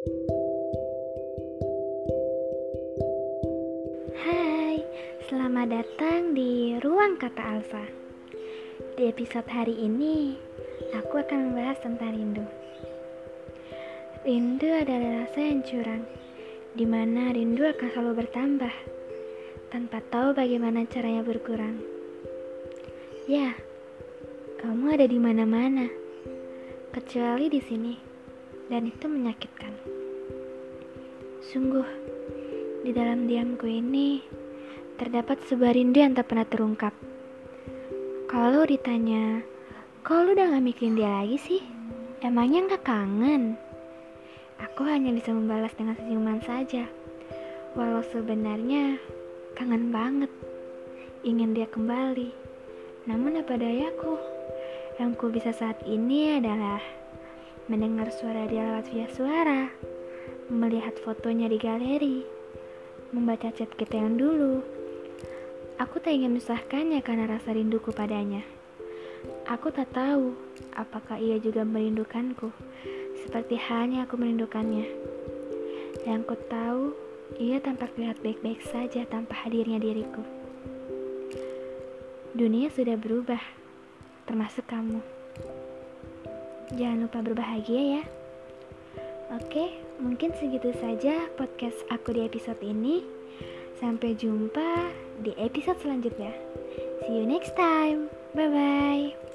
Hai, selamat datang di Ruang Kata Alfa. Di episode hari ini, aku akan membahas tentang rindu. Rindu adalah rasa yang curang, di mana rindu akan selalu bertambah, tanpa tahu bagaimana caranya berkurang. Ya, kamu ada di mana-mana, kecuali di sini, dan itu menyakitkan. Sungguh, di dalam diamku ini terdapat sebuah rindu yang tak pernah terungkap. Kalau ditanya, kau lu udah gak mikirin dia lagi sih? Emangnya gak kangen? Aku hanya bisa membalas dengan senyuman saja. Walau sebenarnya kangen banget. Ingin dia kembali. Namun apa dayaku? Yang ku bisa saat ini adalah mendengar suara dia lewat via suara melihat fotonya di galeri, membaca chat kita yang dulu. Aku tak ingin menyusahkannya karena rasa rinduku padanya. Aku tak tahu apakah ia juga merindukanku, seperti halnya aku merindukannya. Yang ku tahu, ia tampak lihat baik-baik saja tanpa hadirnya diriku. Dunia sudah berubah, termasuk kamu. Jangan lupa berbahagia ya. Oke, mungkin segitu saja podcast aku di episode ini. Sampai jumpa di episode selanjutnya. See you next time. Bye bye.